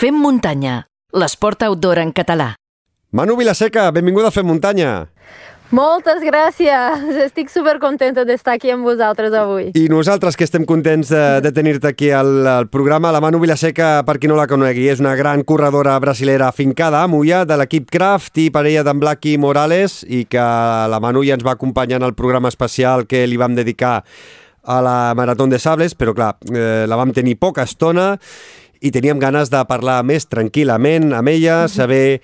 Fem muntanya, l'esport outdoor en català. Manu Vilaseca, benvinguda a Fem Muntanya. Moltes gràcies! Estic supercontenta d'estar aquí amb vosaltres avui. I nosaltres que estem contents de, de tenir-te aquí al, al programa. La Manu Vilaseca, per qui no la conegui, és una gran corredora brasilera afincada a Moia de l'equip Kraft i parella d'en Blacky Morales i que la Manu ja ens va acompanyar en el programa especial que li vam dedicar a la Marató de Sables, però clar, eh, la vam tenir poca estona i teníem ganes de parlar més tranquil·lament amb ella, saber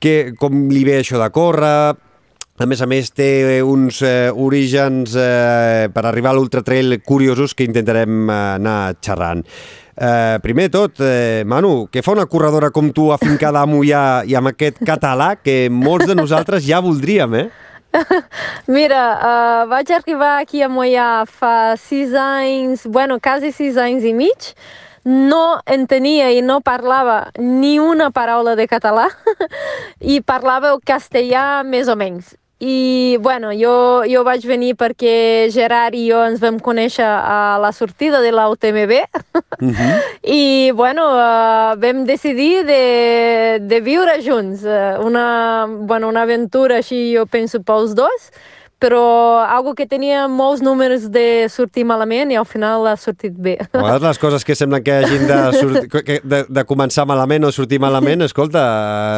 que, com li ve això de córrer, a més a més, té uns eh, orígens eh, per arribar a l'Ultra Trail curiosos que intentarem eh, anar xerrant. Eh, primer tot, eh, Manu, què fa una corredora com tu afincada a Mollà i amb aquest català que molts de nosaltres ja voldríem, eh? Mira, uh, vaig arribar aquí a Mollà fa sis anys, bueno, quasi sis anys i mig, no entenia i no parlava ni una paraula de català i parlava el castellà més o menys. I, bueno, jo, jo vaig venir perquè Gerard i jo ens vam conèixer a la sortida de la UTMB uh -huh. i, bueno, uh, vam decidir de, de viure junts. Uh, una, bueno, una aventura així, jo penso, pels dos però algo que tenia molts números de sortir malament i al final ha sortit bé. A vegades les coses que semblen que hagin de, sortir, de, de començar malament o sortir malament, escolta,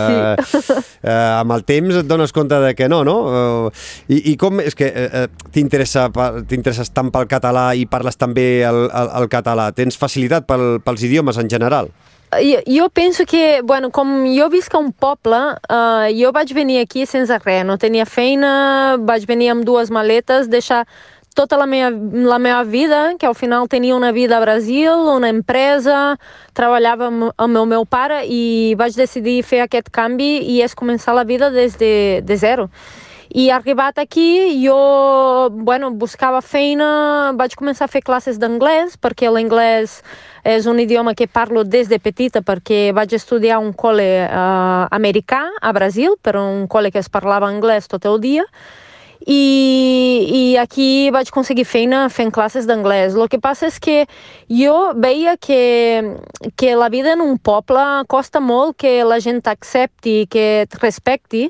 sí. eh, eh, amb el temps et dones compte de que no, no? Eh, I, i com és que eh, eh t'interesses tant pel català i parles també el, el, el català? Tens facilitat pel, pels idiomes en general? Jo, jo penso que, bueno, com jo visc a un poble, uh, jo vaig venir aquí sense res, no tenia feina, vaig venir amb dues maletes, deixar tota la meva, la meva vida, que al final tenia una vida a Brasil, una empresa, treballava amb, amb el meu pare i vaig decidir fer aquest canvi i és començar la vida des de, de zero. I arribat aquí, jo bueno, buscava feina, vaig començar a fer classes d'anglès, perquè l'anglès és un idioma que parlo des de petita perquè vaig estudiar un col·le eh, americà a Brasil, però un col·le que es parlava anglès tot el dia, i, i aquí vaig aconseguir feina fent classes d'anglès. El que passa és que jo veia que, que la vida en un poble costa molt que la gent t'accepti, que et respecti,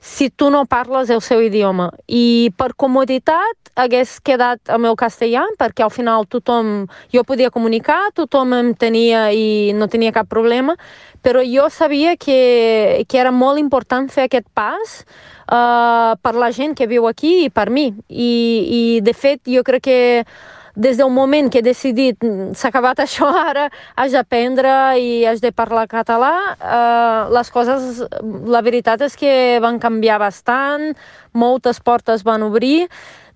si tu no parles el seu idioma. I per comoditat hagués quedat el castellà, perquè al final tothom, jo podia comunicar, tothom em tenia i no tenia cap problema, però jo sabia que, que era molt important fer aquest pas uh, per la gent que viu aquí i per mi. I, i de fet, jo crec que des del moment que he decidit mm, s'ha acabat això ara, haig d'aprendre i haig de parlar català, eh, les coses, la veritat és que van canviar bastant, moltes portes van obrir,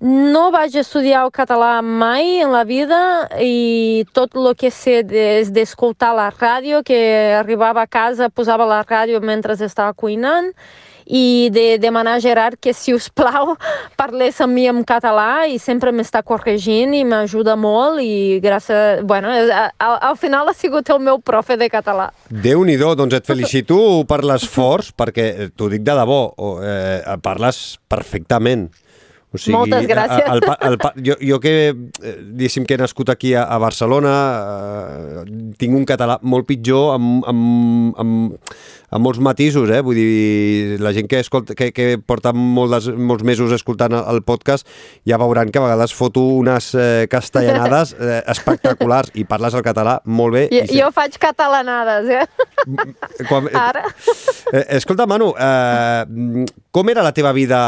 no vaig estudiar el català mai en la vida i tot el que sé és d'escoltar la ràdio, que arribava a casa, posava la ràdio mentre estava cuinant i de demanar a Gerard que, si us plau, parlés amb mi en català i sempre m'està corregint i m'ajuda molt i gràcies... Bueno, al, al final ha sigut el meu profe de català. Déu-n'hi-do, doncs et felicito per l'esforç, perquè t'ho dic de debò, eh, parles perfectament. O sigui, Moltes gràcies. El, el, el, jo, jo que, eh, diguéssim que he nascut aquí a, a Barcelona, eh, tinc un català molt pitjor amb, amb, amb, amb molts matisos, eh? Vull dir, la gent que, escolta, que, que porta molts, molts mesos escoltant el, el podcast ja veuran que a vegades foto unes eh, castellanades eh, espectaculars i parles el català molt bé. Jo, i jo faig catalanades, eh? Quan, Ara. Eh, escolta, Manu, eh, com era la teva vida?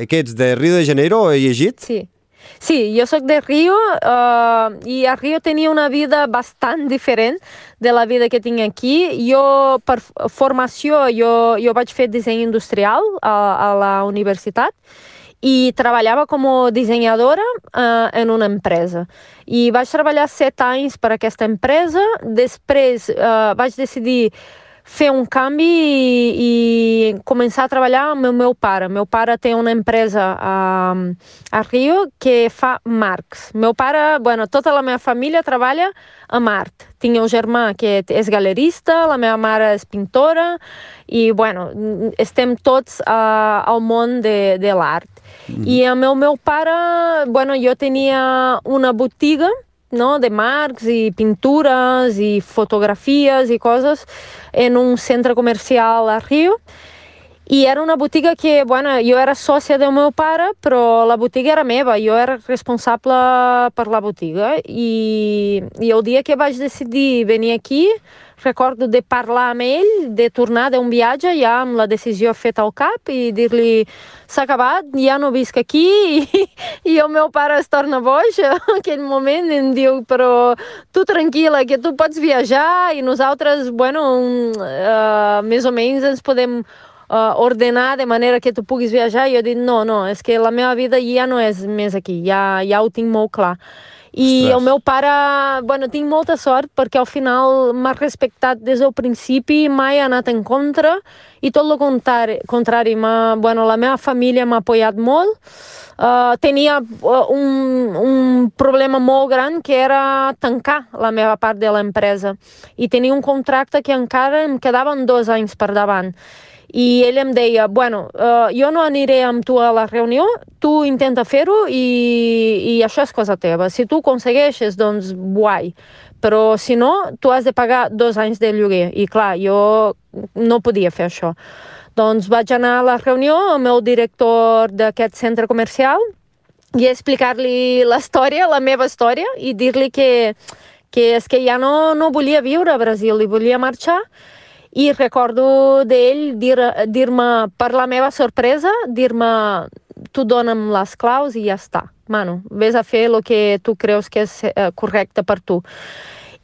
Eh, que ets de Rio de Janeiro, he llegit? Sí. Sí, jo sóc de Rio uh, i a Rio tenia una vida bastant diferent de la vida que tinc aquí. Jo, per formació, jo, jo vaig fer disseny industrial a, a la universitat i treballava com a dissenyadora uh, en una empresa. I vaig treballar set anys per aquesta empresa, després uh, vaig decidir fer un canvi i, i començar a treballar amb el meu pare. El meu pare té una empresa a, a Rio que fa marcs. Meu pare, bueno, tota la meva família treballa amb art. Tinc el germà que és galerista, la meva mare és pintora i, bueno, estem tots uh, al món de, de l'art. Mm. I amb el meu pare, bueno, jo tenia una botiga no? de marcs i pintures i fotografies i coses en un centre comercial a Rio i era una botiga que, bueno, jo era sòcia del meu pare, però la botiga era meva, jo era responsable per la botiga. I, i el dia que vaig decidir venir aquí, recordo de parlar amb ell, de tornar d'un viatge ja amb la decisió feta al cap i dir-li s'ha acabat, ja no visc aquí i, i el meu pare es torna boix en aquell moment em diu però tu tranquil·la que tu pots viatjar i nosaltres, bueno, uh, més o menys ens podem uh, ordenar de manera que tu puguis viatjar i jo dic no, no, és que la meva vida ja no és més aquí, ja, ja ho tinc molt clar. I Ostres. el meu pare, bueno, tinc molta sort perquè al final m'ha respectat des del principi, mai ha anat en contra i tot el contrari, contrari bueno, la meva família m'ha apoyat molt. Uh, tenia uh, un, un problema molt gran que era tancar la meva part de l'empresa i tenia un contracte que encara em quedaven dos anys per davant i ell em deia, bueno, uh, jo no aniré amb tu a la reunió, tu intenta fer-ho i, i això és cosa teva. Si tu aconsegueixes, doncs, guai. Però si no, tu has de pagar dos anys de lloguer. I clar, jo no podia fer això. Doncs vaig anar a la reunió amb el director d'aquest centre comercial i explicar-li la història, la meva història, i dir-li que, que és que ja no, no volia viure a Brasil i volia marxar i recordo d'ell dir-me, dir per la meva sorpresa, dir-me tu dona'm les claus i ja està. Mano, vés a fer el que tu creus que és eh, correcte per tu.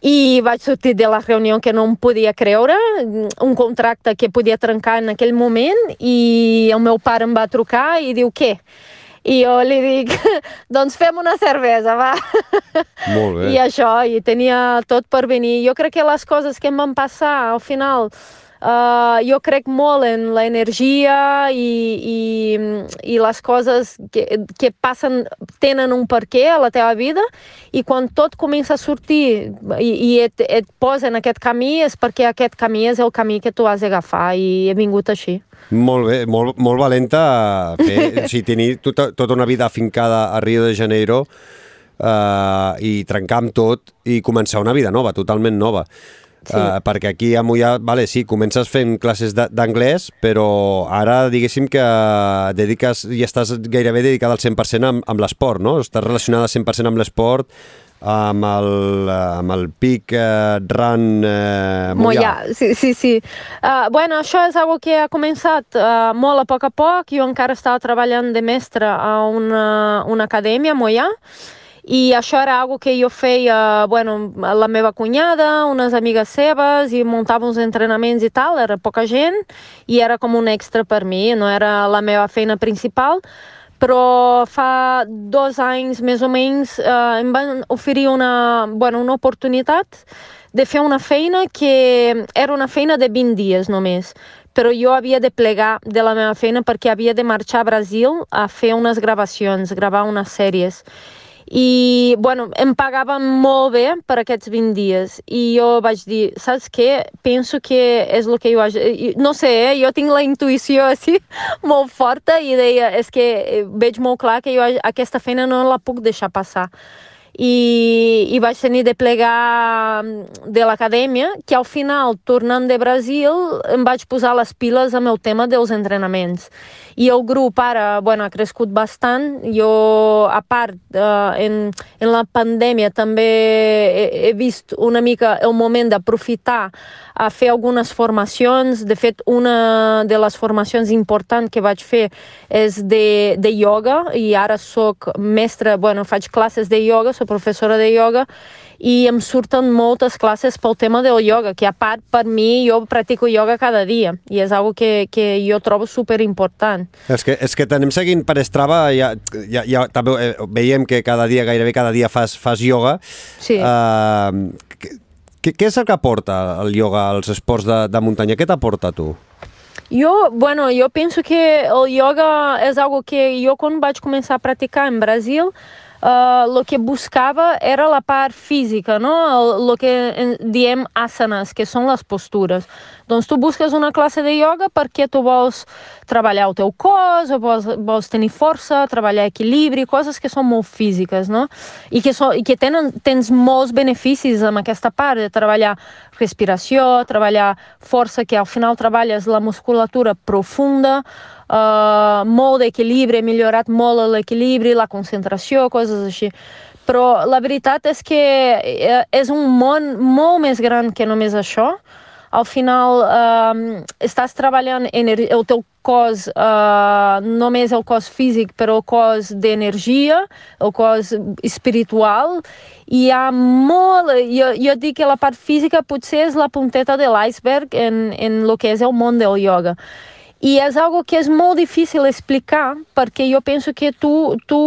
I vaig sortir de la reunió que no em podia creure, un contracte que podia trencar en aquell moment, i el meu pare em va trucar i diu, què? I jo li dic, doncs fem una cervesa, va. Molt bé. I això, i tenia tot per venir. Jo crec que les coses que em van passar al final Uh, jo crec molt en l'energia i, i, i les coses que, que passen tenen un per què a la teva vida i quan tot comença a sortir i, i et, et posa en aquest camí és perquè aquest camí és el camí que tu has d'agafar i he vingut així. Molt bé, molt, molt valenta fer, o sigui, tenir tota, tota una vida afincada a Rio de Janeiro uh, i trencar amb tot i començar una vida nova, totalment nova. Sí. Uh, perquè aquí a Mollà, vale, sí, comences fent classes d'anglès, però ara diguéssim que dediques i estàs gairebé dedicada al 100% amb, amb l'esport, no? Estàs relacionada 100% amb l'esport, amb el, amb el pic eh, run eh, Mollà. Sí, sí, sí. Uh, bueno, això és algo que ha començat uh, molt a poc a poc. Jo encara estava treballant de mestre a una, una acadèmia a Mollà, i això era algo que jo feia, bueno, la meva cunyada, unes amigues seves, i muntava uns entrenaments i tal, era poca gent, i era com un extra per mi, no era la meva feina principal, però fa dos anys més o menys eh, em van oferir una, bueno, una oportunitat de fer una feina que era una feina de 20 dies només, però jo havia de plegar de la meva feina perquè havia de marxar a Brasil a fer unes gravacions, gravar unes sèries i bueno, em pagaven molt bé per aquests 20 dies i jo vaig dir, saps què? Penso que és el que jo haig... No sé, eh? jo tinc la intuïció així molt forta i deia, és que eh, veig molt clar que jo aquesta feina no la puc deixar passar i, i vaig tenir de plegar mm, de l'acadèmia, que al final, tornant de Brasil, em vaig posar les piles amb el tema dels entrenaments. I el grup ara bueno, ha crescut bastant. Jo, a part, eh, en, en la pandèmia també he, he vist una mica el moment d'aprofitar a fer algunes formacions. De fet, una de les formacions importants que vaig fer és de, de yoga i ara sóc mestra, bueno, faig classes de yoga, soc professora de yoga i em surten moltes classes pel tema del yoga, que a part per mi jo practico yoga cada dia i és una que, que jo trobo super important. És que, és que t'anem seguint per Strava, ja, ja, ja també eh, veiem que cada dia, gairebé cada dia fas, fas yoga. Sí. Uh, què, què és el que aporta el yoga als esports de, de muntanya? Què t'aporta tu? Jo, bueno, jo penso que el yoga és algo que jo quan vaig començar a practicar en Brasil el uh, que buscava era la part física, no? El, el que diem asanes, que són les postures. Doncs tu busques una classe de ioga perquè tu vols treballar el teu cos, o vols, vols tenir força, treballar equilibri, coses que són molt físiques, no? I que, so, i que tenen, tens molts beneficis amb aquesta part de treballar respiració, treballar força, que al final treballes la musculatura profunda, uh, molt d'equilibri, he millorat molt l'equilibri, la concentració, coses així. Però la veritat és que és un món molt més gran que només això. Al final uh, estàs treballant el teu cos, uh, només el cos físic, però el cos d'energia, el cos espiritual, hi ha molt... Jo, jo dic que la part física potser és la punteta de l'iceberg en, en el que és el món del yoga. I és algo que és molt difícil explicar, perquè jo penso que tu, tu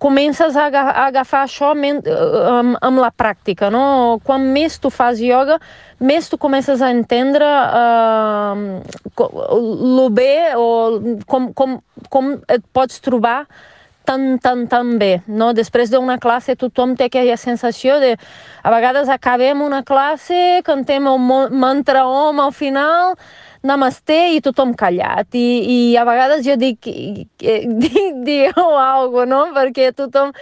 comences a, agafar això amb, amb la pràctica, no? Quan més tu fas ioga, més tu comences a entendre uh, lo bé o com, com, com et pots trobar tan, tan, tan bé, no? Després d'una classe tothom té aquella sensació de... A vegades acabem una classe, cantem el mantra om al final, namasté i tothom callat. I, i a vegades jo dic, dic dieu alguna no? Perquè tothom...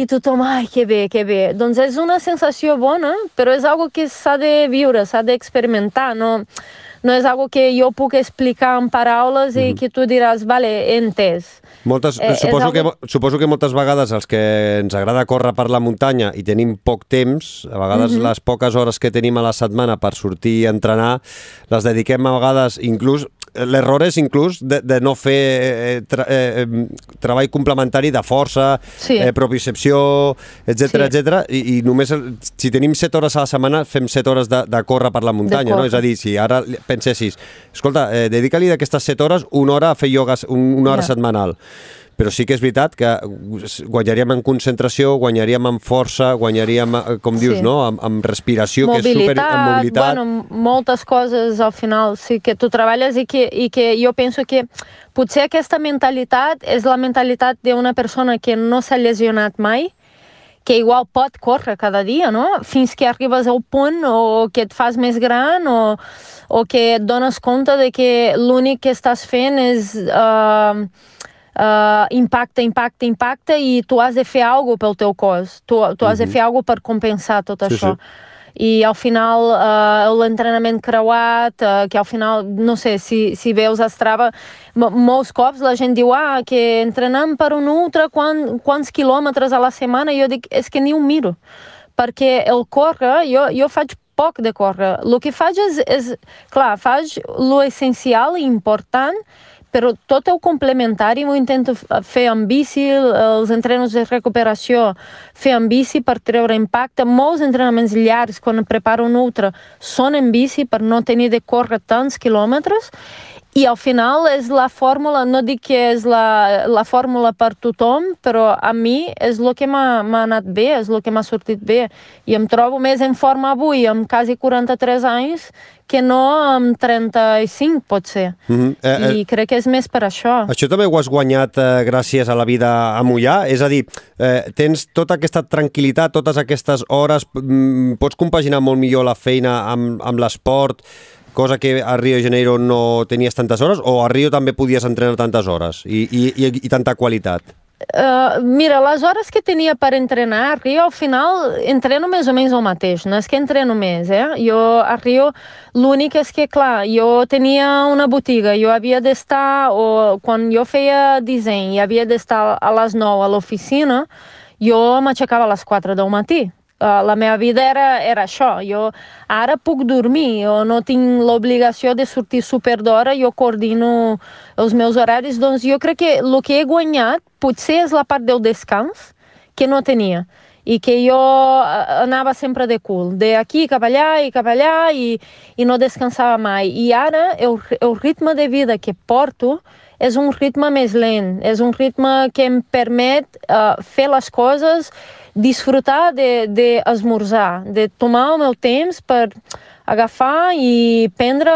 I tothom, ai, que bé, que bé. Doncs és una sensació bona, però és algo que s'ha de viure, s'ha d'experimentar, no? no és algo que jo puc explicar en paraules mm -hmm. i mhm. que tu diràs, vale, he entès. Moltes, eh, suposo, algo... que, suposo que moltes vegades els que ens agrada córrer per la muntanya i tenim poc temps, a vegades mm -hmm. les poques hores que tenim a la setmana per sortir i entrenar, les dediquem a vegades inclús l'error és inclús de, de no fer eh, tra, eh, treball complementari de força, sí. eh, propiocepció, etc sí. etc. I, i només si tenim 7 hores a la setmana fem 7 hores de, de córrer per la muntanya, no? És a dir, si ara pensessis, escolta, eh, dedica-li d'aquestes 7 hores una hora a fer ioga, una hora yeah. setmanal però sí que és veritat que guanyaríem en concentració, guanyaríem en força, guanyaríem, eh, com dius, sí. no? Amb, amb respiració, mobilitat, que és super... Amb mobilitat, bueno, moltes coses al final, sí que tu treballes i que, i que jo penso que potser aquesta mentalitat és la mentalitat d'una persona que no s'ha lesionat mai, que igual pot córrer cada dia, no? Fins que arribes al punt o que et fas més gran o, o que et dones compte de que l'únic que estàs fent és... Uh, uh, impacta, impacta, impacta i tu has de fer alguna pel teu cos. Tu, tu has de fer alguna per compensar tot sí, això. Sí. I al final uh, l'entrenament creuat, uh, que al final, no sé, si, si veus a Strava, molts cops la gent diu ah, que entrenem per un ultra quan, quants quilòmetres a la setmana, jo dic, és que ni ho miro, perquè el córrer, jo, jo faig poc de córrer, el que faig és, és clar, faig lo essencial i important, però tot el complementari m'ho intento fer amb bici, els entrenos de recuperació fer amb bici per treure impacte. Molts entrenaments llargs, quan preparo un ultra, són en bici per no tenir de córrer tants quilòmetres i al final és la fórmula, no dic que és la, la fórmula per tothom, però a mi és el que m'ha anat bé, és el que m'ha sortit bé. I em trobo més en forma avui, amb quasi 43 anys, que no amb 35, pot ser. Mm -hmm. eh, eh, I crec que és més per això. Això també ho has guanyat eh, gràcies a la vida a Mollà? És a dir, eh, tens tota aquesta tranquil·litat, totes aquestes hores, mm, pots compaginar molt millor la feina amb, amb l'esport, cosa que a Rio de Janeiro no tenies tantes hores, o a Rio també podies entrenar tantes hores i, i, i, i tanta qualitat? Uh, mira, les hores que tenia per entrenar a Rio, al final entreno més o menys el mateix, no és que entreno més, eh? Jo a Rio l'únic és que, clar, jo tenia una botiga, jo havia d'estar, o quan jo feia disseny i havia d'estar a les 9 a l'oficina, jo m'aixecava a les 4 del matí, la meva vida era, era això. Jo ara puc dormir, jo no tinc l'obligació de sortir super d'hora, jo coordino els meus horaris, doncs jo crec que el que he guanyat potser és la part del descans que no tenia i que jo anava sempre de cul, de aquí cap allà i cap allà i, i no descansava mai. I ara el, el ritme de vida que porto és un ritme més lent, és un ritme que em permet uh, fer les coses, disfrutar d'esmorzar, de, de, de tomar el meu temps per agafar i prendre,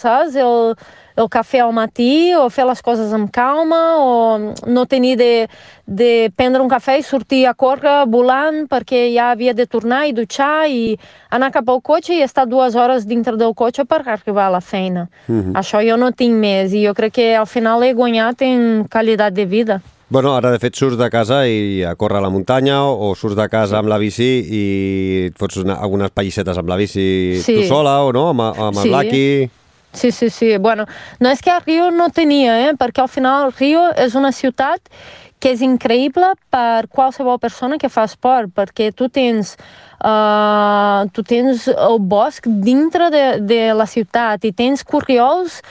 saps, el, el cafè al matí o fer les coses amb calma o no tenir de, de prendre un cafè i sortir a córrer volant perquè ja havia de tornar i dutxar i anar cap al cotxe i estar dues hores dintre del cotxe per arribar a la feina. Uh -huh. Això jo no tinc més i jo crec que al final he guanyat en qualitat de vida. Bueno, ara de fet surts de casa i a córrer a la muntanya o surts de casa amb la bici i et fots una, algunes pallissetes amb la bici sí. tu sola o no, amb, amb sí. el Lucky. Sí, sí, sí. Bueno, no és que a Rio no tenia, eh? perquè al final Rio és una ciutat que és increïble per qualsevol persona que fa esport, perquè tu tens, uh, tu tens el bosc dintre de, de la ciutat i tens corriols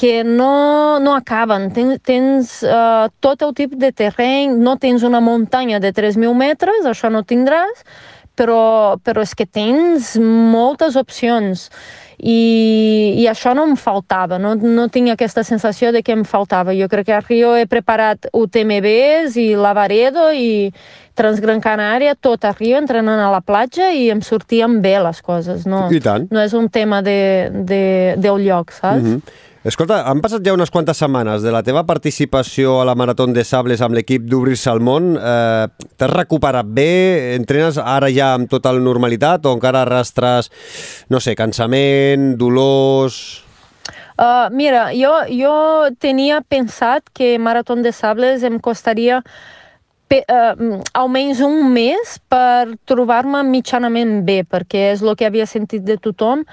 que no, no acaben. Tens, tens uh, tot el tipus de terreny, no tens una muntanya de 3.000 metres, això no tindràs, però, però és que tens moltes opcions i, i això no em faltava, no, no tinc aquesta sensació de que em faltava. Jo crec que a Rio he preparat UTMBs i Lavaredo i Transgran Canària, tot a Rio, entrenant a la platja i em sortien bé les coses. No, I tant. no és un tema de, de, del lloc, saps? Mm -hmm. Escolta, han passat ja unes quantes setmanes de la teva participació a la Marató de Sables amb l'equip d'Obrir-se al món. Eh, T'has recuperat bé? Entrenes ara ja amb total normalitat o encara arrastres, no sé, cansament, dolors... Uh, mira, jo, jo tenia pensat que Marató de Sables em costaria pe, uh, almenys un mes per trobar-me mitjanament bé, perquè és el que havia sentit de tothom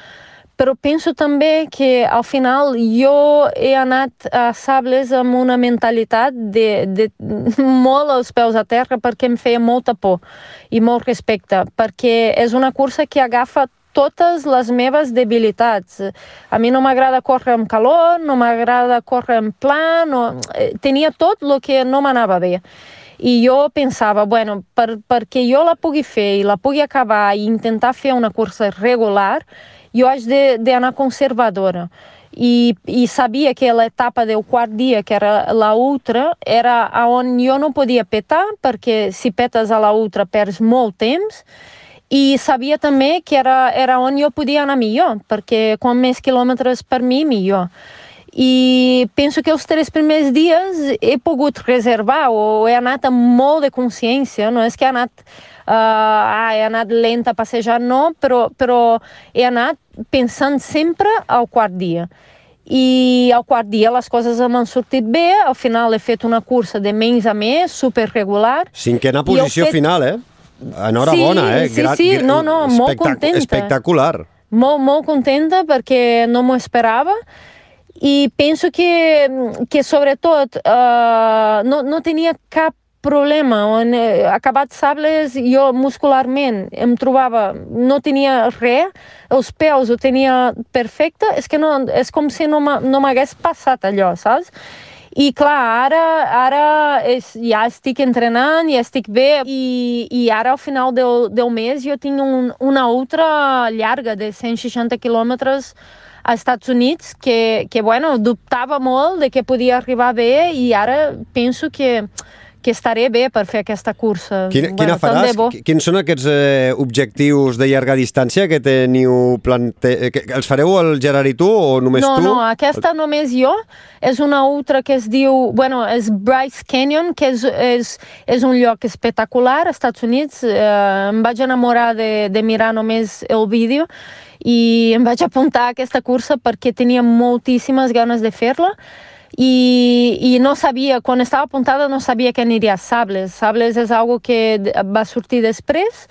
però penso també que al final jo he anat a Sables amb una mentalitat de, de molt als peus a terra perquè em feia molta por i molt respecte, perquè és una cursa que agafa totes les meves debilitats. A mi no m'agrada córrer amb calor, no m'agrada córrer en pla, no... Eh, tenia tot el que no m'anava bé. I jo pensava, bueno, per, perquè jo la pugui fer i la pugui acabar i intentar fer una cursa regular, jo haig d'anar conservadora. I, i sabia que l'etapa del quart dia, que era la ultra, era on jo no podia petar, perquè si petes a la ultra perds molt temps, i sabia també que era, era on jo podia anar millor, perquè com més quilòmetres per mi, millor. I penso que els tres primers dies he pogut reservar o he anat amb molt de consciència, no és que he anat uh, ah, he anat lenta a passejar, no, però, però he anat pensant sempre al quart dia. I al quart dia les coses m'han sortit bé, al final he fet una cursa de menys a més, super regular. Cinquena posició fet... final, eh? Enhorabona, sí, eh? Sí, Gra sí, no, no, molt contenta. Espectacular. Molt, molt contenta perquè no m'ho esperava i penso que, que sobretot uh, no, no tenia cap problema. On eh, acabat sables jo muscularment em trobava, no tenia res, els peus ho tenia perfecte, és que no, és com si no m'hagués passat allò, saps? I clar, ara, ara és, ja estic entrenant, ja estic bé. I, i ara al final del, del mes jo tinc un, una ultra llarga de 160 quilòmetres als Estats Units que, que bueno, dubtava molt de que podia arribar bé i ara penso que que estaré bé per fer aquesta cursa. Quina, bueno, quina faràs? Quins són aquests eh, objectius de llarga distància que teniu plante... Eh, que, els fareu el Gerard i tu o només no, tu? No, no, aquesta només jo. És una ultra que es diu... Bueno, és Bryce Canyon, que és, és, és un lloc espectacular als Estats Units. Eh, em vaig enamorar de, de mirar només el vídeo i em vaig apuntar a aquesta cursa perquè tenia moltíssimes ganes de fer-la i, i no sabia, quan estava apuntada no sabia que aniria a Sables. Sables és algo que va sortir després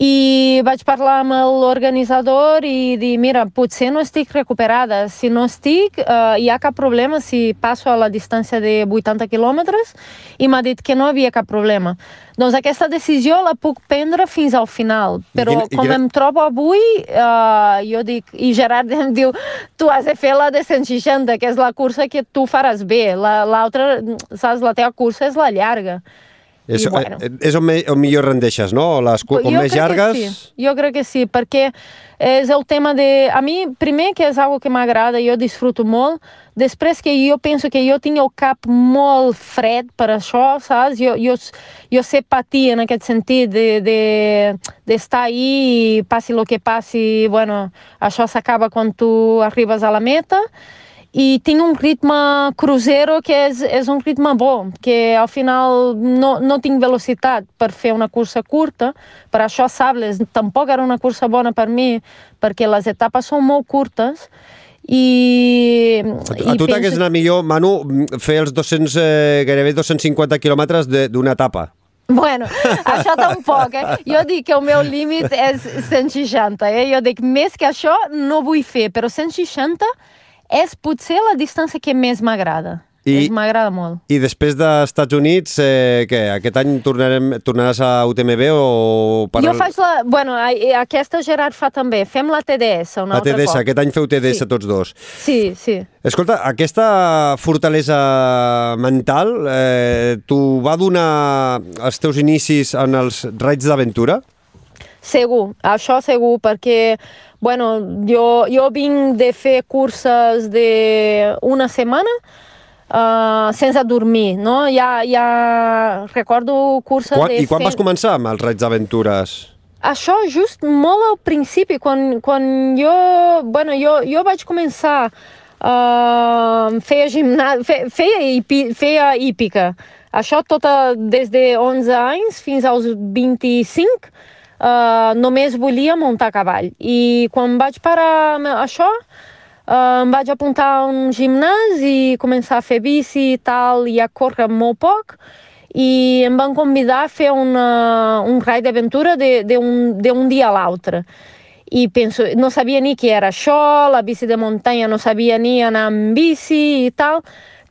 i vaig parlar amb l'organitzador i dir, mira, potser no estic recuperada. Si no estic, eh, hi ha cap problema si passo a la distància de 80 quilòmetres i m'ha dit que no havia cap problema. Doncs aquesta decisió la puc prendre fins al final, però I quin, com i em trobo avui, eh, jo dic, i Gerard em diu, tu has de fer la de 160, que és la cursa que tu faràs bé, l'altra, la, saps, la teva cursa és la llarga. És, I, bueno. eh, és on, me, on millor rendeixes, no? Les, com Jo més llargues... Sí. Jo crec que sí, perquè és el tema de... A mi, primer, que és algo que m'agrada, jo disfruto molt. Després que jo penso que jo tinc el cap molt fred per això, saps? Jo, jo, jo sé patir en aquest sentit de, de, d'estar ahí i passi el que passi, bueno, això s'acaba quan tu arribes a la meta i tinc un ritme crucero que és, és un ritme bo, que al final no, no tinc velocitat per fer una cursa curta, per això Sables tampoc era una cursa bona per mi, perquè les etapes són molt curtes, i, A tu, a tu t'hagués anat millor, Manu, fer els 200, eh, gairebé 250 quilòmetres de- d'una etapa. Bueno, això tampoc, eh? Jo dic que el meu límit és 160, eh? Jo dic, més que això no vull fer, però 160 és potser la distància que més m'agrada. I-. M'agrada molt. I després dels Estats Units, eh, què, aquest any tornarem, tornaràs a UTMB o... Per Jo faig la... Bueno, aquesta Gerard fa també. Fem la TDS un la altre TDS, cop. aquest any feu TDS Sí. tots dos. Sí, sí. Escolta, aquesta fortalesa mental eh, t'ho va donar els teus inicis en els raids d'aventura? Segur, això segur, perquè bueno, jo, jo vinc de fer curses de una setmana uh, sense dormir, no? Ja, ja recordo curses Quan, de I quan fer... vas començar amb els raids d'aventures? Això just molt al principi, quan, quan jo, bueno, jo, jo vaig començar, uh, feia gimnàs, fe, feia, hipi, feia hípica. Això tota des de 11 anys fins als 25, uh, només volia muntar a cavall. I quan vaig parar això, uh, em vaig apuntar a un gimnàs i començar a fer bici i tal, i a córrer molt poc i em van convidar a fer una, un raid d'aventura d'un un dia a l'altre. I penso, no sabia ni què era això, la bici de muntanya no sabia ni anar amb bici i tal,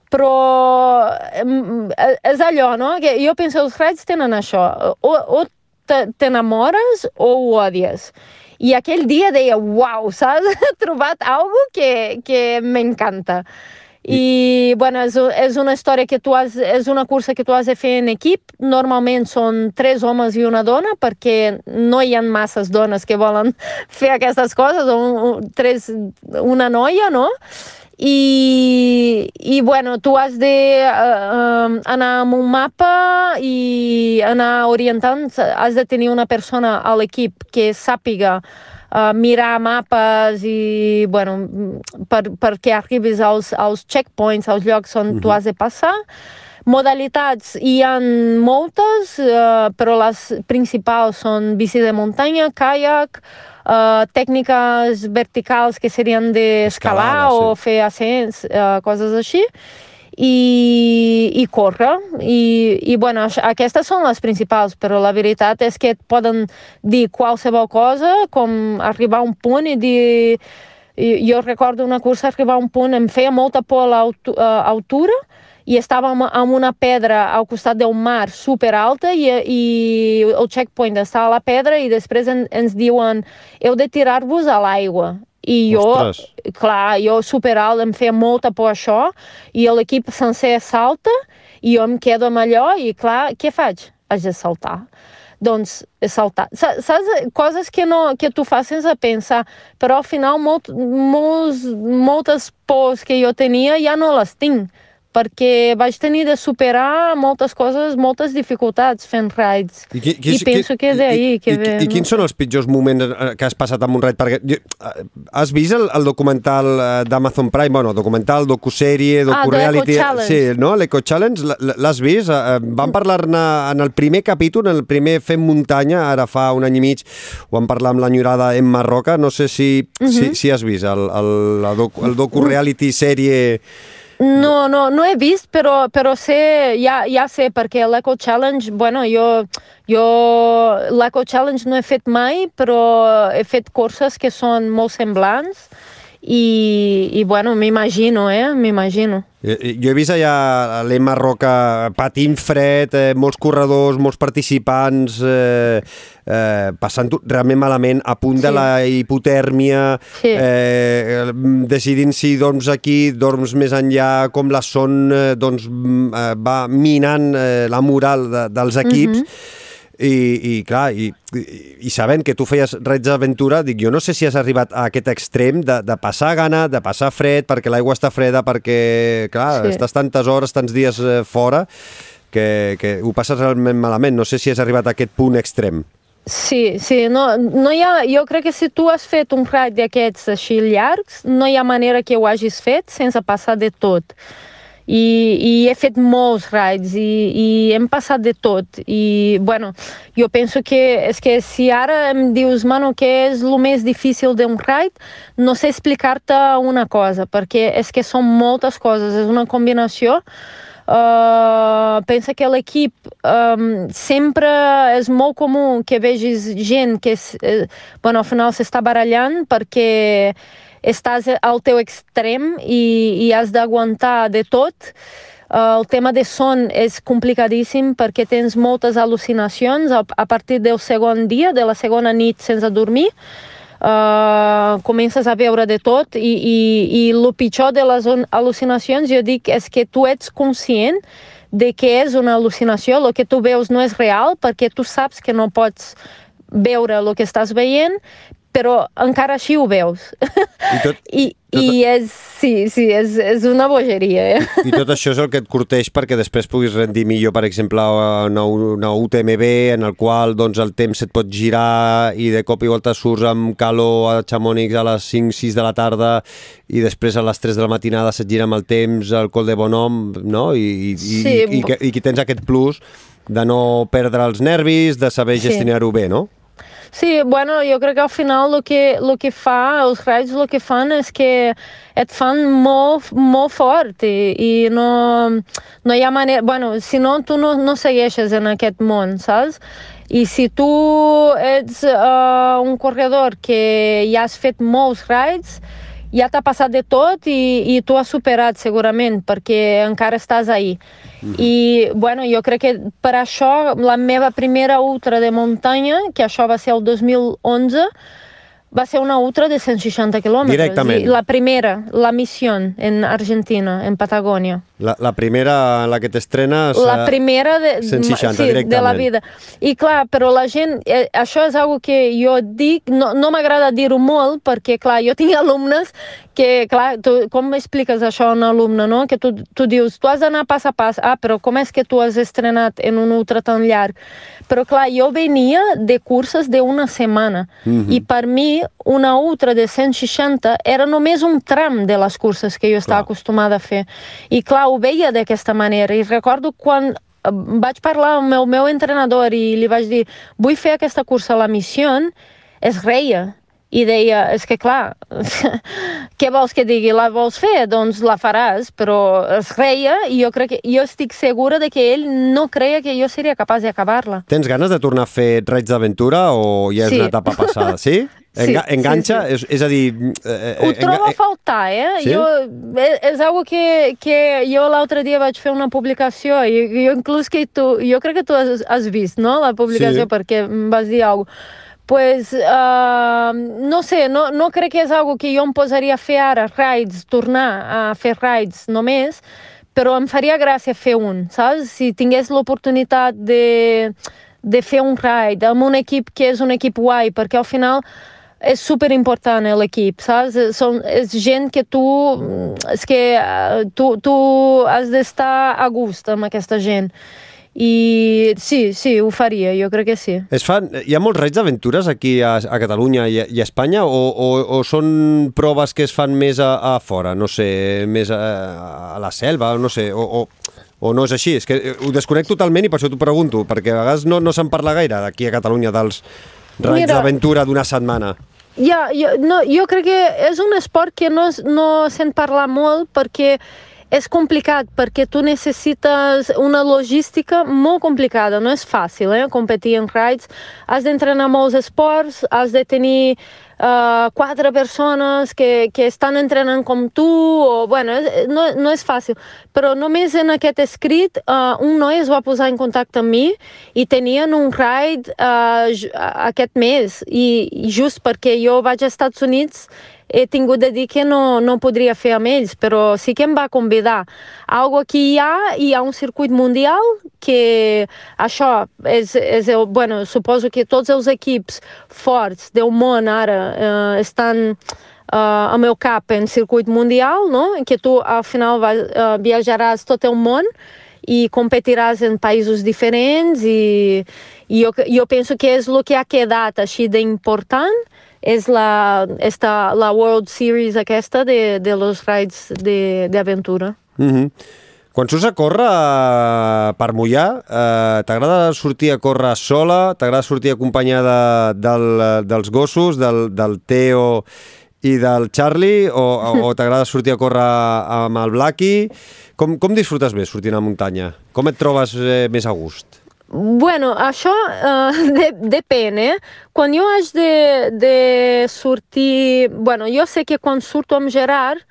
però eh, és allò, no? Que jo penso, els raids tenen això, o, o te- o ho odies. I aquell dia deia, uau, saps? He trobat algo que, que m'encanta. I, bueno, és, és una història que tu has, és una cursa que tu has de fer en equip. Normalment són tres homes i una dona, perquè no hi ha masses dones que volen fer aquestes coses, o un, tres, una noia, no? I, i bueno, tu has de uh, anar amb un mapa i anar orientant, has de tenir una persona a l'equip que sàpiga uh, mirar mapes i, bueno, per, perquè arribis als, als checkpoints, als llocs on tu has de passar. Modalitats hi ha moltes, uh, però les principals són bici de muntanya, kayak, uh, tècniques verticals que serien d'escalar o sí. fer ascens, uh, coses així, i, i córrer. I, i bueno, aquestes són les principals, però la veritat és que et poden dir qualsevol cosa, com arribar a un punt i dir... Jo recordo una cursa, arribar a un punt, em feia molta por a l'altura, i estàvem amb una pedra al costat del mar super alta i, i el checkpoint estava a la pedra i després en, ens diuen heu de tirar-vos a l'aigua. I jo, Ostres. clar, jo super alt, em feia molta por això i l'equip sencer salta i jo em quedo amb allò i clar, què faig? Haig de saltar doncs saltar. Sa- Saps? Coses que, no, que tu fas sense pensar, però al final molt, molts, moltes pors que jo tenia ja no les tinc, perquè vaig tenir de superar moltes coses, moltes dificultats fent rides. I, qui, I penso que és d'ahí i, que i, ve, i, I quins són els pitjors moments que has passat amb un raid? Perquè, eh, has vist el, el documental eh, d'Amazon Prime? Bueno, documental, docu-sèrie, Ah, docu-reality... de Challenge. sí, no? L'Eco Challenge, l'has vist? Vam parlar-ne en el primer capítol, en el primer Fem Muntanya, ara fa un any i mig, ho vam parlar amb l'enyorada Emma Roca, no sé si, si, si has vist el, el, la docu, el docu-reality sèrie... No, no, no he vist, però, però sé, ja, ja sé, perquè l'Eco Challenge, bueno, jo, jo l'Eco Challenge no he fet mai, però he fet curses que són molt semblants i, i bueno, m'imagino, eh? M'imagino. Jo he vist allà l'Emma Roca patint fred, eh, molts corredors, molts participants eh, eh, passant realment malament, a punt sí. de la hipotèrmia, sí. eh, decidint si dorms aquí, dorms més enllà, com la son eh, doncs, eh, va minant eh, la moral de, dels equips. Mm -hmm i, i clar, i, i, i sabent que tu feies raids d'aventura, dic, jo no sé si has arribat a aquest extrem de, de passar gana, de passar fred, perquè l'aigua està freda, perquè, clar, sí. estàs tantes hores, tants dies eh, fora, que, que ho passes realment malament. No sé si has arribat a aquest punt extrem. Sí, sí, no, no hi ha, jo crec que si tu has fet un raid d'aquests així llargs, no hi ha manera que ho hagis fet sense passar de tot i, i he fet molts rides i, i hem passat de tot. I bueno, jo penso que és que si ara em dius mano, què és el més difícil d'un ride? no sé explicar-te una cosa perquè és que són moltes coses és una combinació. Uh, pensa que l'equip um, sempre és molt comú que vegis gent que és, eh, bueno, al final s'està barallant perquè estàs al teu extrem i, i has d'aguantar de tot. Uh, el tema de son és complicadíssim perquè tens moltes al·lucinacions a, a partir del segon dia, de la segona nit sense dormir. Uh, comences a veure de tot i, i, i el pitjor de les al·lucinacions jo dic és que tu ets conscient de que és una al·lucinació, el que tu veus no és real perquè tu saps que no pots veure el que estàs veient, però encara així ho veus. I, tot, I, tot... i és, sí, sí, és, és una bogeria. Eh? I tot això és el que et curteix perquè després puguis rendir millor, per exemple, una, una UTMB en el qual doncs, el temps et pot girar i de cop i volta surts amb calor a Chamonix a les 5-6 de la tarda i després a les 3 de la matinada se't gira amb el temps al col de Bonom, no? I, i, sí. i, i, i, i que tens aquest plus de no perdre els nervis, de saber gestionar-ho bé, no? Sí, bueno, jo crec que al final el que, el que fa, els raids el que fan és que et fan molt, molt fort i, i no, no hi ha manera... Bueno, si no, tu no, no segueixes en aquest món, saps? I si tu ets uh, un corredor que ja has fet molts raids, ja t'ha passat de tot i, i tu has superat segurament perquè encara estàs ahí. Mm -hmm. I bueno, jo crec que per això la meva primera ultra de muntanya, que això va ser el 2011, va ser una ultra de 160 quilòmetres. Directament. La primera, la missió en Argentina, en Patagònia. La, la primera en la que t'estrenes... La primera de, 160, sí, de la vida. I clar, però la gent... Eh, això és algo que jo dic, no, no m'agrada dir-ho molt, perquè clar, jo tinc alumnes que, clar, tu, com expliques això a un alumne, no? Que tu, tu dius, tu has d'anar pas a pas, ah, però com és que tu has estrenat en un ultra tan llarg? Però clar, jo venia de curses d'una setmana mm -hmm. i per mi una ultra de 160 era només un tram de les curses que jo estava clar. acostumada a fer. I clar, ho veia d'aquesta manera i recordo quan eh, vaig parlar amb el meu entrenador i li vaig dir vull fer aquesta cursa a la missió, es reia i deia, és que clar, què vols que digui? La vols fer? Doncs la faràs, però es reia i jo crec que jo estic segura de que ell no creia que jo seria capaç d'acabar-la. Tens ganes de tornar a fer raids d'aventura o ja és sí. una etapa passada? Sí? Enga sí, enganxa? Sí, sí. És, és a dir... Eh, eh, Ho trobo a faltar, eh? Sí? Jo, és, eh, és algo que, que jo l'altre dia vaig fer una publicació i jo inclús que tu... Jo crec que tu has, has vist, no?, la publicació, sí. perquè em vas dir alguna cosa pues, uh, no sé, no, no crec que és algo que jo em posaria a fer ara, rides, tornar a fer rides només, però em faria gràcia fer un, saps? Si tingués l'oportunitat de, de fer un ride amb un equip que és un equip guai, perquè al final és super important l'equip, saps? Són, és gent que tu, és que uh, tu, tu has d'estar a gust amb aquesta gent. I sí, sí, ho faria, jo crec que sí. Es fan, hi ha molts raids d'aventures aquí a, a Catalunya i a, i a Espanya o, o, o són proves que es fan més a, a fora, no sé, més a, a la selva, no sé, o, o, o no és així? És que ho desconec totalment i per això t'ho pregunto, perquè a vegades no, no se'n parla gaire d'aquí a Catalunya dels raids d'aventura d'una setmana. Ja, jo, no, jo crec que és un esport que no, no se'n parla molt perquè és complicat perquè tu necessites una logística molt complicada, no és fàcil eh, competir en rides, has d'entrenar molts esports, has de tenir uh, quatre persones que, que estan entrenant com tu, o, bueno, no, no és fàcil, però només en aquest escrit uh, un noi es va posar en contacte amb mi i tenien un ride uh, aquest mes, i just perquè jo vaig als Estats Units he tingut de dir que no, no podria fer amb ells, però sí que em va convidar. Algo que hi ha, hi ha un circuit mundial que això és, és el, bueno, suposo que tots els equips forts del món ara eh, estan eh, al meu cap en circuit mundial, no? que tu al final vas, eh, viatjaràs tot el món i competiràs en països diferents i, i jo, jo penso que és el que ha quedat així d'important és la, esta, la World Series aquesta de, de los rides d'aventura. Mm -hmm. Quan surts a córrer eh, per mullar, eh, t'agrada sortir a córrer sola, t'agrada sortir acompanyada del, dels gossos, del, del Teo i del Charlie, o, o t'agrada sortir a córrer amb el Blacky? Com, com disfrutes més sortint a muntanya? Com et trobes eh, més a gust? Bueno, això uh, de, depèn, eh? Quan jo haig de, de sortir... Bueno, jo sé que quan surto amb Gerard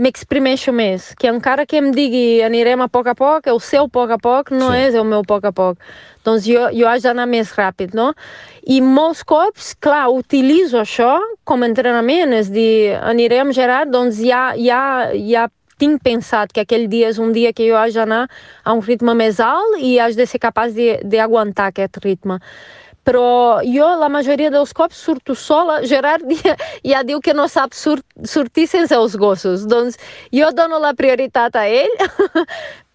m'exprimeixo més, que encara que em digui anirem a poc a poc, el seu poc a poc no sí. és el meu poc a poc. Doncs jo, jo haig d'anar més ràpid, no? I molts cops, clar, utilitzo això com a entrenament, és dir, aniré amb Gerard, doncs ja, ja, ja tinc pensat que aquell dia és un dia que jo haig d'anar a un ritme més alt i haig de ser capaç d'aguantar aquest ritme però jo la majoria dels cops surto sola. Gerard ja diu que no sap sur sortir sense els gossos. Doncs jo dono la prioritat a ell,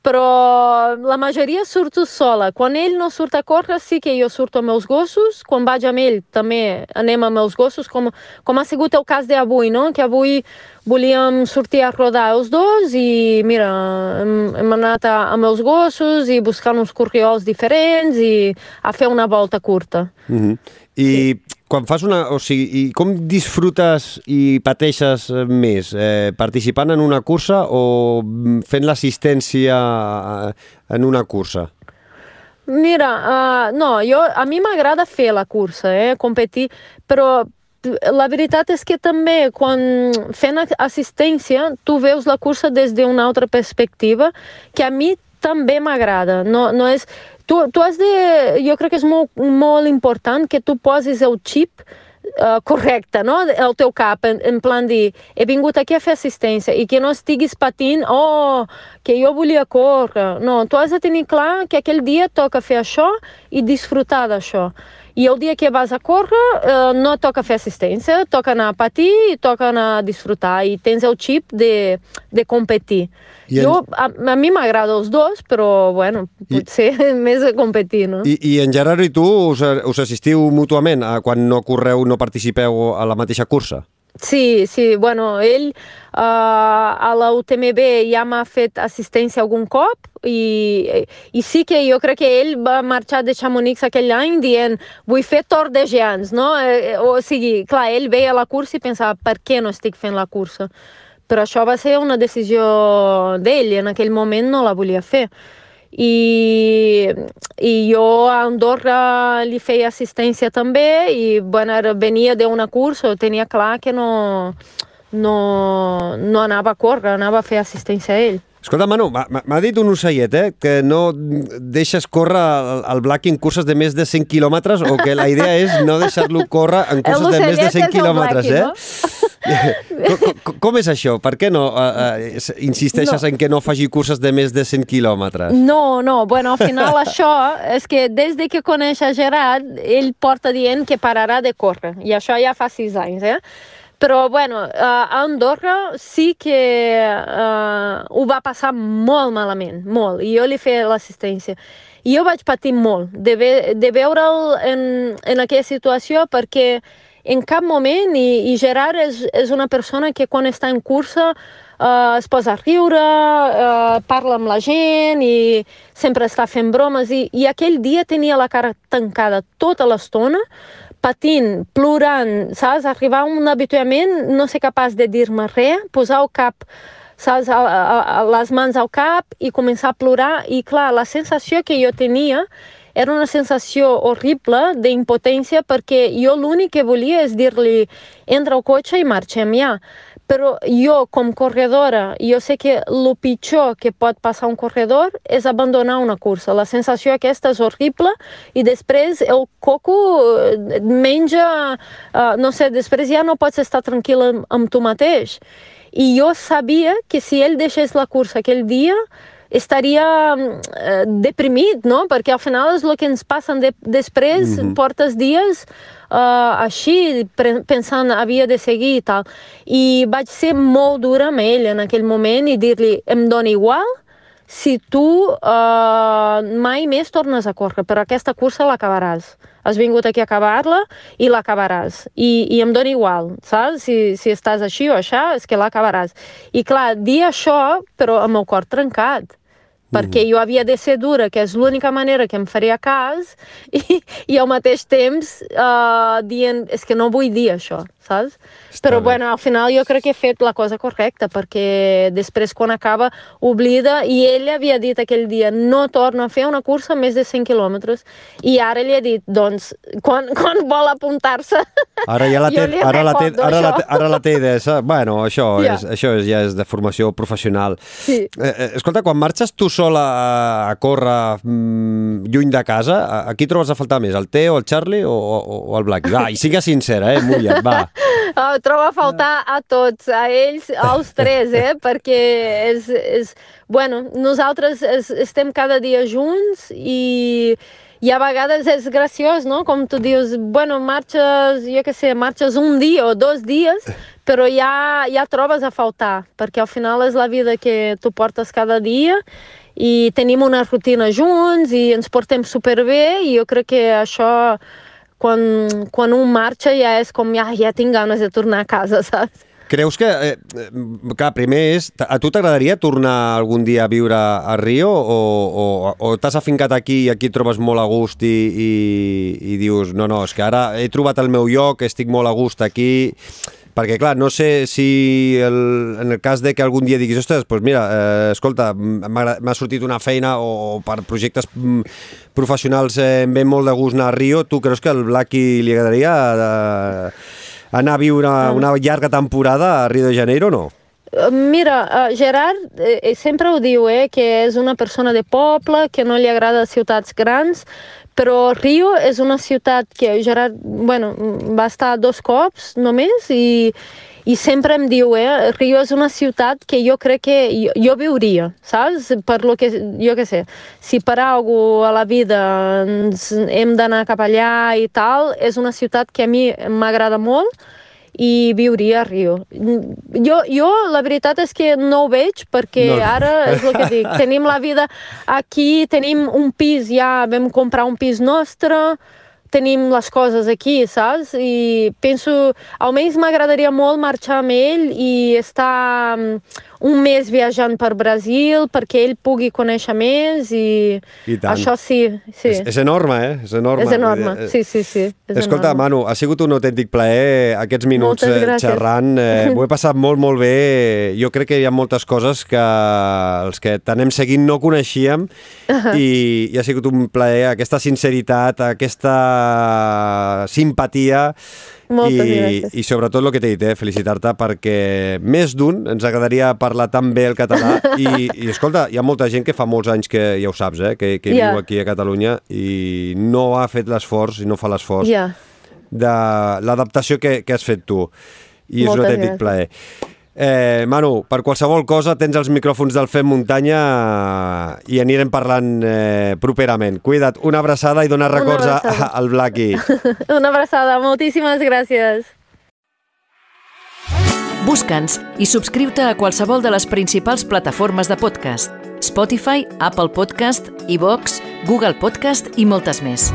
però la majoria surto sola. Quan ell no surt a córrer, sí que jo surto amb els gossos. Quan vaig amb ell, també anem amb els gossos, com, com ha sigut el cas d'avui, no? que avui volíem sortir a rodar els dos i mira, hem, hem anat a, amb els gossos i buscant uns corriols diferents i a fer una volta curta. Mm -hmm. I sí. Quan fas una... O sigui, i com disfrutes i pateixes més? Eh, participant en una cursa o fent l'assistència en una cursa? Mira, uh, no, jo, a mi m'agrada fer la cursa, eh, competir, però la veritat és que també quan fent assistència tu veus la cursa des d'una altra perspectiva que a mi també m'agrada. No, no és... Tu, tu has de... Jo crec que és molt, molt important que tu posis el xip uh, correcte, no? El teu cap, en, en plan dir, he vingut aquí a fer assistència i que no estiguis patint, oh, que jo volia córrer. No, tu has de tenir clar que aquell dia toca fer això i disfrutar d'això. I el dia que vas a córrer eh, no toca fer assistència, toca anar a patir i toca anar a disfrutar i tens el xip de, de competir. I jo, a, a mi m'agrada els dos, però bueno, potser I... més a competir, no? I, I en Gerard i tu us, us assistiu mútuament a quan no correu, no participeu a la mateixa cursa? Sí, sí, bueno, ell uh, a la UTMB ja m'ha fet assistència algun cop i, i sí que jo crec que ell va marxar de Chamonix aquell any dient vull fer Tor de Geants, no? Eh, eh, o sigui, clar, ell veia la cursa i pensava per què no estic fent la cursa? Però això va ser una decisió d'ell, en aquell moment no la volia fer i, i jo a Andorra li feia assistència també i bueno, venia d'una cursa, tenia clar que no, no, no anava a córrer, anava a fer assistència a ell. Escolta, Manu, m'ha dit un ocellet, eh, que no deixes córrer el, el Black en curses de més de 100 quilòmetres o que la idea és no deixar-lo córrer en curses de més de 100 quilòmetres, eh? No? com, com és això? Per què no uh, uh, insisteixes no. en que no faci curses de més de 100 quilòmetres? No, no, bueno, al final això és que des de que coneix a Gerard, ell porta dient que pararà de córrer, i això ja fa 6 anys, eh? Però, bueno, uh, a Andorra sí que uh, ho va passar molt malament, molt, i jo li feia l'assistència. I jo vaig patir molt de, ve de veure'l en, en aquella situació perquè en cap moment, i, i Gerard és, és una persona que quan està en cursa uh, es posa a riure, uh, parla amb la gent i sempre està fent bromes, i, i aquell dia tenia la cara tancada tota l'estona, patint, plorant, saps? Arribar a un habituament, no ser capaç de dir-me res, posar el cap saps, a, a, a les mans al cap i començar a plorar. I clar, la sensació que jo tenia era una sensació horrible d'impotència perquè jo l'únic que volia és dir-li entra al cotxe i marxem ja. Però jo, com corredora, jo sé que el pitjor que pot passar un corredor és abandonar una cursa. La sensació aquesta és horrible i després el coco eh, menja, uh, no sé, després ja no pots estar tranquil amb, amb tu mateix. I jo sabia que si ell deixés la cursa aquell dia, estaria eh, deprimit, no? Perquè al final és el que ens passa de, després, mm -hmm. portes dies uh, així, pensant havia de seguir i tal. I vaig ser molt dura amb ell en aquell moment i dir-li, em dona igual si tu uh, mai més tornes a córrer, però aquesta cursa l'acabaràs. Has vingut aquí a acabar-la i l'acabaràs. I, I em dona igual, saps? Si, si estàs així o això, és que l'acabaràs. I clar, dir això, però amb el cor trencat perquè mm. jo havia de ser dura, que és l'única manera que em faria cas, i, i al mateix temps uh, dient, és que no vull dir això, saps? Està Però bé. bueno, al final jo crec que he fet la cosa correcta, perquè després quan acaba oblida, i ell havia dit aquell dia, no torna a fer una cursa més de 100 quilòmetres, i ara li he dit, doncs, quan, quan vol apuntar-se, ara ja la té, ara la té, ara la té, ara la té de, bueno, això, ja. és, això és, ja és de formació professional. Sí. Eh, eh, escolta, quan marxes tu sola a, a córrer mm, lluny de casa, a, a qui trobes a faltar més, el Teo, el Charlie o, o, o el Black? Va, i siga sincera, eh, mulla't, va. Oh, trobo a faltar a tots, a ells, als tres, eh? perquè és, és... Bueno, nosaltres es, estem cada dia junts i, i a vegades és graciós, no? Com tu dius, bueno, marxes, jo què sé, marxes un dia o dos dies, però ja, ja trobes a faltar, perquè al final és la vida que tu portes cada dia i tenim una rutina junts i ens portem superbé i jo crec que això quan, quan un marxa ja és com, ja, ja tinc ganes de tornar a casa, saps? Creus que, eh, clar, primer és, a tu t'agradaria tornar algun dia a viure a Rio o, o, o t'has afincat aquí i aquí trobes molt a gust i, i, i dius, no, no, és que ara he trobat el meu lloc, estic molt a gust aquí, perquè clar, no sé si el, en el cas de que algun dia diguis, ostres, doncs mira, eh, escolta, m'ha sortit una feina o, o per projectes professionals eh, em ve molt de gust anar a Rio, tu creus que al Blacky li agradaria... Eh, anar a viure una, una llarga temporada a Rio de Janeiro o no? Eh, mira, uh, Gerard eh, sempre ho diu, eh, que és una persona de poble, que no li agrada ciutats grans, però Rio és una ciutat que Gerard bueno, va estar dos cops només i, i sempre em diu, eh, Rio és una ciutat que jo crec que jo, jo viuria, saps? Per lo que, jo què sé, si per alguna a la vida ens hem d'anar cap allà i tal, és una ciutat que a mi m'agrada molt i viuria a Rio. Jo, jo la veritat és que no ho veig perquè no. ara és el que dic, tenim la vida aquí, tenim un pis, ja vam comprar un pis nostre, tenim les coses aquí, saps? I penso, almenys m'agradaria molt marxar amb ell i estar mm, un mes viatjant per Brasil perquè ell pugui conèixer més i, I això sí. sí. És, és enorme, eh? És enorme. És enorme, sí, sí, sí. És Escolta, enorme. Manu, ha sigut un autèntic plaer aquests minuts eh, xerrant. Eh, ho he passat molt, molt bé. Jo crec que hi ha moltes coses que els que t'anem seguint no coneixíem uh -huh. i, i ha sigut un plaer, aquesta sinceritat, aquesta simpatia moltes I, gràcies. I sobretot el que t'he dit, eh, felicitar-te perquè més d'un ens agradaria parlar tan bé el català i, i escolta, hi ha molta gent que fa molts anys que, ja ho saps, eh, que, que yeah. viu aquí a Catalunya i no ha fet l'esforç i no fa l'esforç yeah. de l'adaptació que, que has fet tu i és Moltes un autèntic plaer. Eh, Manu, per qualsevol cosa tens els micròfons del Fem Muntanya i anirem parlant eh, properament. Cuida't, una abraçada i dona records a, al Blacky. una abraçada, moltíssimes gràcies. Busca'ns i subscriu-te a qualsevol de les principals plataformes de podcast. Spotify, Apple Podcast, iVox, Google Podcast i moltes més.